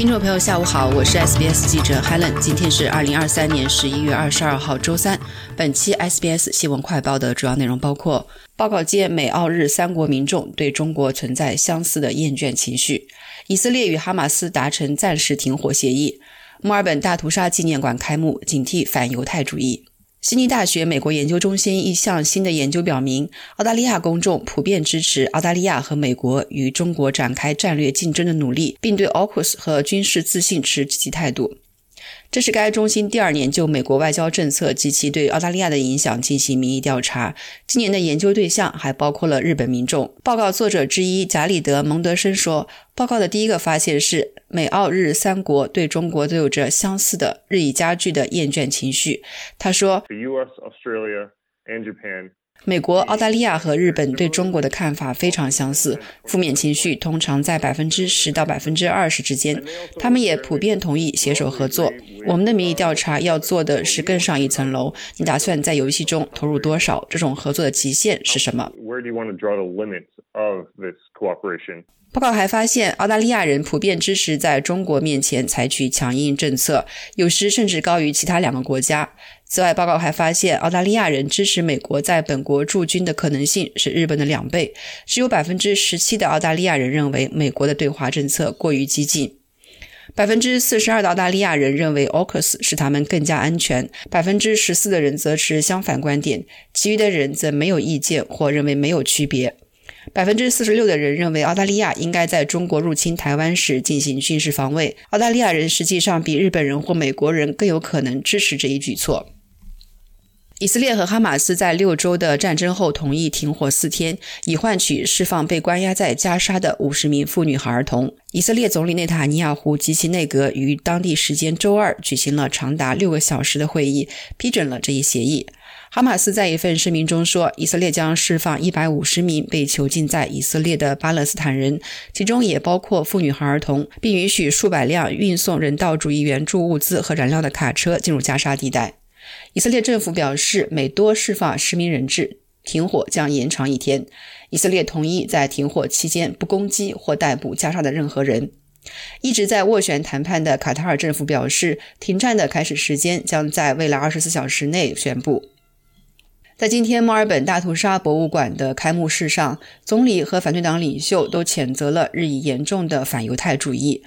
听众朋友，下午好，我是 SBS 记者 Helen。今天是二零二三年十一月二十二号，周三。本期 SBS 新闻快报的主要内容包括：报告界美澳日三国民众对中国存在相似的厌倦情绪；以色列与哈马斯达成暂时停火协议；墨尔本大屠杀纪念馆开幕，警惕反犹太主义。悉尼大学美国研究中心一项新的研究表明，澳大利亚公众普遍支持澳大利亚和美国与中国展开战略竞争的努力，并对 AUKUS 和军事自信持积极态度。这是该中心第二年就美国外交政策及其对澳大利亚的影响进行民意调查。今年的研究对象还包括了日本民众。报告作者之一贾里德·蒙德森说：“报告的第一个发现是，美澳日三国对中国都有着相似的、日益加剧的厌倦情绪。”他说。美国、澳大利亚和日本对中国的看法非常相似，负面情绪通常在百分之十到百分之二十之间。他们也普遍同意携手合作。我们的民意调查要做的是更上一层楼。你打算在游戏中投入多少？这种合作的极限是什么？报告还发现，澳大利亚人普遍支持在中国面前采取强硬政策，有时甚至高于其他两个国家。此外，报告还发现，澳大利亚人支持美国在本国驻军的可能性是日本的两倍。只有百分之十七的澳大利亚人认为美国的对华政策过于激进，百分之四十二的澳大利亚人认为 AUKUS 使他们更加安全，百分之十四的人则持相反观点，其余的人则没有意见或认为没有区别。百分之四十六的人认为澳大利亚应该在中国入侵台湾时进行军事防卫。澳大利亚人实际上比日本人或美国人更有可能支持这一举措。以色列和哈马斯在六周的战争后同意停火四天，以换取释放被关押在加沙的五十名妇女和儿童。以色列总理内塔尼亚胡及其内阁于当地时间周二举行了长达六个小时的会议，批准了这一协议。哈马斯在一份声明中说，以色列将释放一百五十名被囚禁在以色列的巴勒斯坦人，其中也包括妇女和儿童，并允许数百辆运送人道主义援助物资和燃料的卡车进入加沙地带。以色列政府表示，每多释放十名人质，停火将延长一天。以色列同意在停火期间不攻击或逮捕加沙的任何人。一直在斡旋谈判的卡塔尔政府表示，停战的开始时间将在未来二十四小时内宣布。在今天墨尔本大屠杀博物馆的开幕式上，总理和反对党领袖都谴责了日益严重的反犹太主义。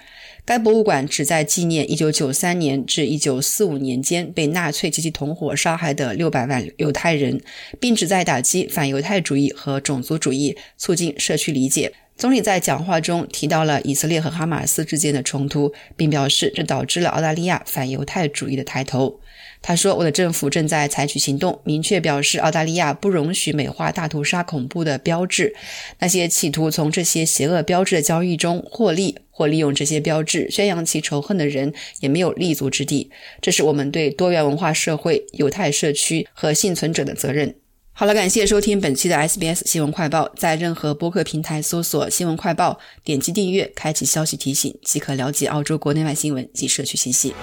该博物馆旨在纪念1993年至1945年间被纳粹及其同伙杀害的600万犹太人，并旨在打击反犹太主义和种族主义，促进社区理解。总理在讲话中提到了以色列和哈马斯之间的冲突，并表示这导致了澳大利亚反犹太主义的抬头。他说：“我的政府正在采取行动，明确表示澳大利亚不容许美化大屠杀恐怖的标志。那些企图从这些邪恶标志的交易中获利，或利用这些标志宣扬其仇恨的人，也没有立足之地。这是我们对多元文化社会、犹太社区和幸存者的责任。”好了，感谢收听本期的 SBS 新闻快报。在任何播客平台搜索“新闻快报”，点击订阅，开启消息提醒，即可了解澳洲国内外新闻及社区信息。